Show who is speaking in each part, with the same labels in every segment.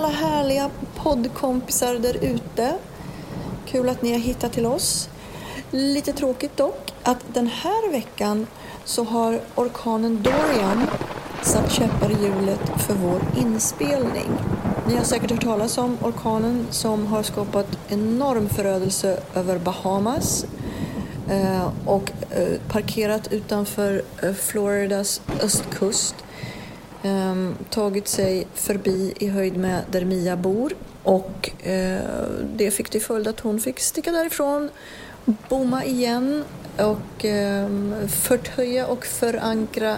Speaker 1: alla härliga poddkompisar där ute. Kul att ni har hittat till oss. Lite tråkigt dock att den här veckan så har orkanen Dorian satt käppar i hjulet för vår inspelning. Ni har säkert hört talas om orkanen som har skapat enorm förödelse över Bahamas eh, och eh, parkerat utanför eh, Floridas östkust. Ehm, tagit sig förbi i höjd med där Mia bor och eh, det fick till följd att hon fick sticka därifrån, bomma igen och ehm, förtöja och förankra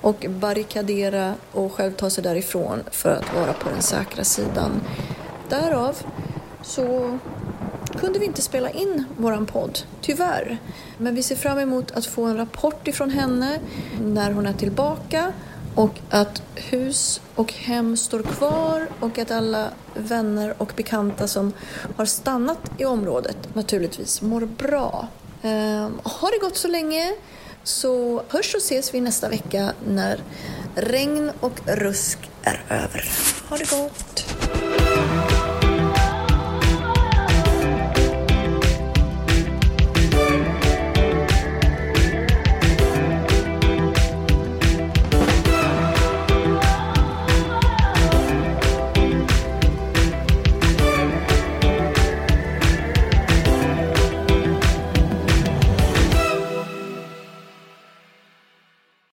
Speaker 1: och barrikadera och själv ta sig därifrån för att vara på den säkra sidan. Därav så kunde vi inte spela in våran podd, tyvärr. Men vi ser fram emot att få en rapport ifrån henne när hon är tillbaka och att hus och hem står kvar och att alla vänner och bekanta som har stannat i området naturligtvis mår bra. Ehm, har det gått så länge så hörs och ses vi nästa vecka när regn och rusk är över. Ha det gott!